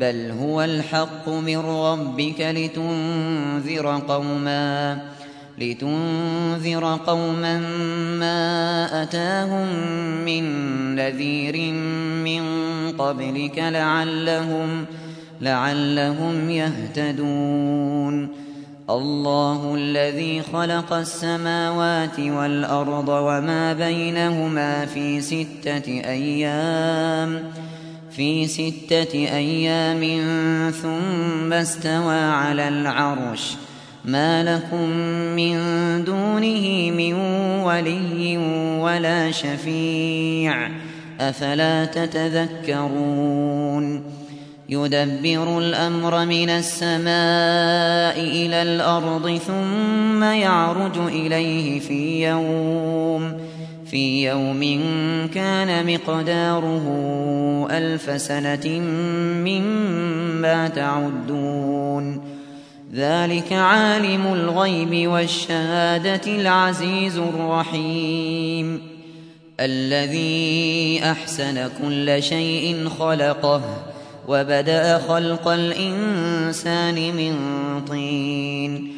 بل هو الحق من ربك لتنذر قوما لتنذر قوما ما أتاهم من نذير من قبلك لعلهم لعلهم يهتدون. الله الذي خلق السماوات والأرض وما بينهما في ستة أيام في ستة أيام ثم استوى على العرش. ما لكم من دونه من ولي ولا شفيع. أفلا تتذكرون؟ يدبر الأمر من السماء إلى الأرض ثم يعرج إليه في يوم. في يوم كان مقداره ألف سنة مما تعدون. ذلك عالم الغيب والشهادة العزيز الرحيم. الذي أحسن كل شيء خلقه وبدأ خلق الإنسان من طين.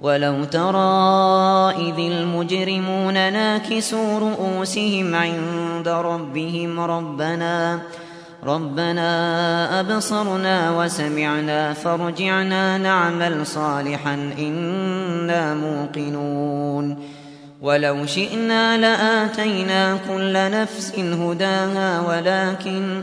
ولو ترى إذ المجرمون ناكسوا رؤوسهم عند ربهم ربنا ربنا أبصرنا وسمعنا فارجعنا نعمل صالحا إنا موقنون. ولو شئنا لآتينا كل نفس هداها ولكن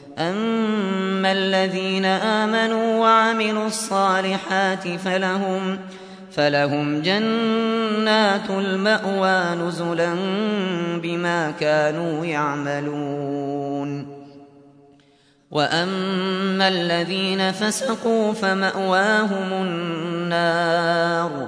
أما الذين آمنوا وعملوا الصالحات فلهم فلهم جنات المأوى نزلا بما كانوا يعملون وأما الذين فسقوا فمأواهم النار